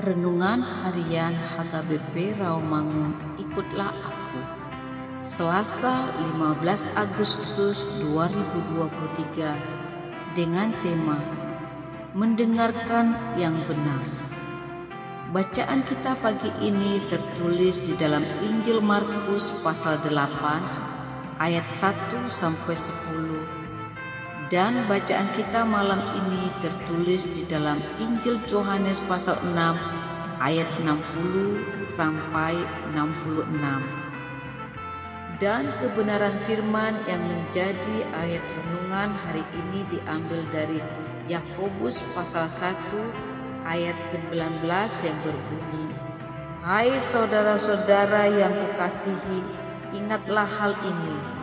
Renungan Harian HKBP Rawamangun Ikutlah Aku. Selasa 15 Agustus 2023 dengan tema Mendengarkan yang benar. Bacaan kita pagi ini tertulis di dalam Injil Markus pasal 8 ayat 1 sampai 10 dan bacaan kita malam ini tertulis di dalam Injil Yohanes pasal 6 ayat 60 sampai 66. Dan kebenaran firman yang menjadi ayat renungan hari ini diambil dari Yakobus pasal 1 ayat 19 yang berbunyi Hai saudara-saudara yang kukasihi ingatlah hal ini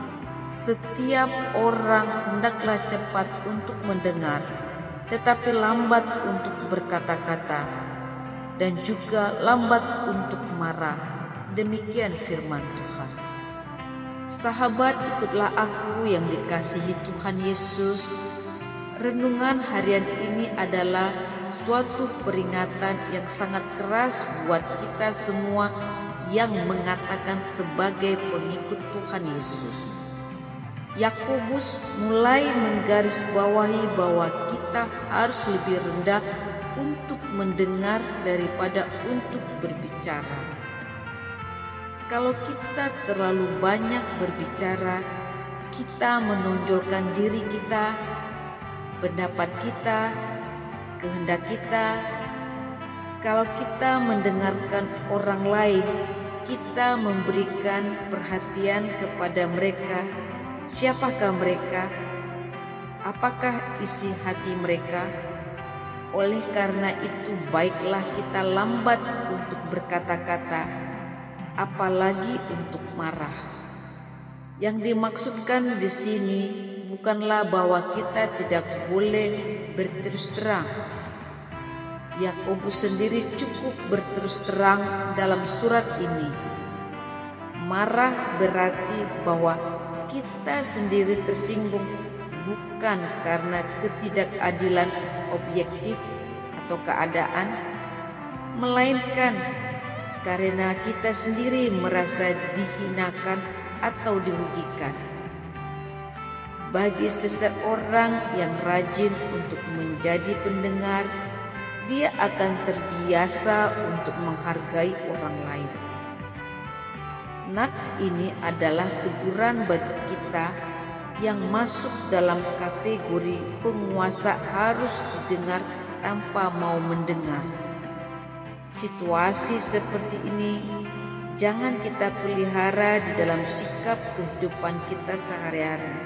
setiap orang hendaklah cepat untuk mendengar, tetapi lambat untuk berkata-kata, dan juga lambat untuk marah. Demikian firman Tuhan. Sahabat, ikutlah aku yang dikasihi Tuhan Yesus. Renungan harian ini adalah suatu peringatan yang sangat keras buat kita semua yang mengatakan sebagai pengikut Tuhan Yesus. Yakobus mulai menggarisbawahi bahwa kita harus lebih rendah untuk mendengar daripada untuk berbicara. Kalau kita terlalu banyak berbicara, kita menonjolkan diri kita, pendapat kita, kehendak kita. Kalau kita mendengarkan orang lain, kita memberikan perhatian kepada mereka Siapakah mereka? Apakah isi hati mereka? Oleh karena itu, baiklah kita lambat untuk berkata-kata, apalagi untuk marah. Yang dimaksudkan di sini bukanlah bahwa kita tidak boleh berterus terang. Yakobus sendiri cukup berterus terang dalam surat ini. Marah berarti bahwa kita sendiri tersinggung bukan karena ketidakadilan objektif atau keadaan, melainkan karena kita sendiri merasa dihinakan atau dirugikan. Bagi seseorang yang rajin untuk menjadi pendengar, dia akan terbiasa untuk menghargai orang lain. Nats ini adalah teguran bagi kita yang masuk dalam kategori penguasa harus didengar tanpa mau mendengar. Situasi seperti ini jangan kita pelihara di dalam sikap kehidupan kita sehari-hari.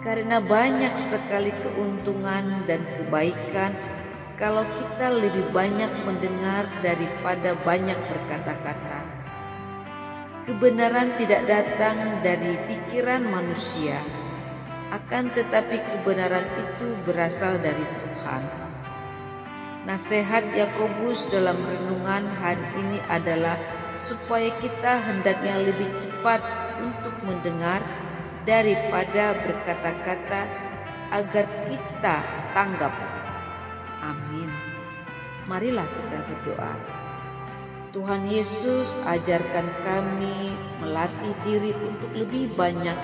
Karena banyak sekali keuntungan dan kebaikan kalau kita lebih banyak mendengar daripada banyak berkata-kata. Kebenaran tidak datang dari pikiran manusia, akan tetapi kebenaran itu berasal dari Tuhan. Nasihat Yakobus dalam renungan hari ini adalah supaya kita hendaknya lebih cepat untuk mendengar daripada berkata-kata agar kita tanggap. Amin. Marilah kita berdoa. Tuhan Yesus ajarkan kami melatih diri untuk lebih banyak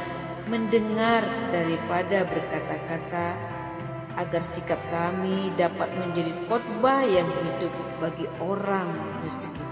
mendengar daripada berkata-kata agar sikap kami dapat menjadi khotbah yang hidup bagi orang di sekitar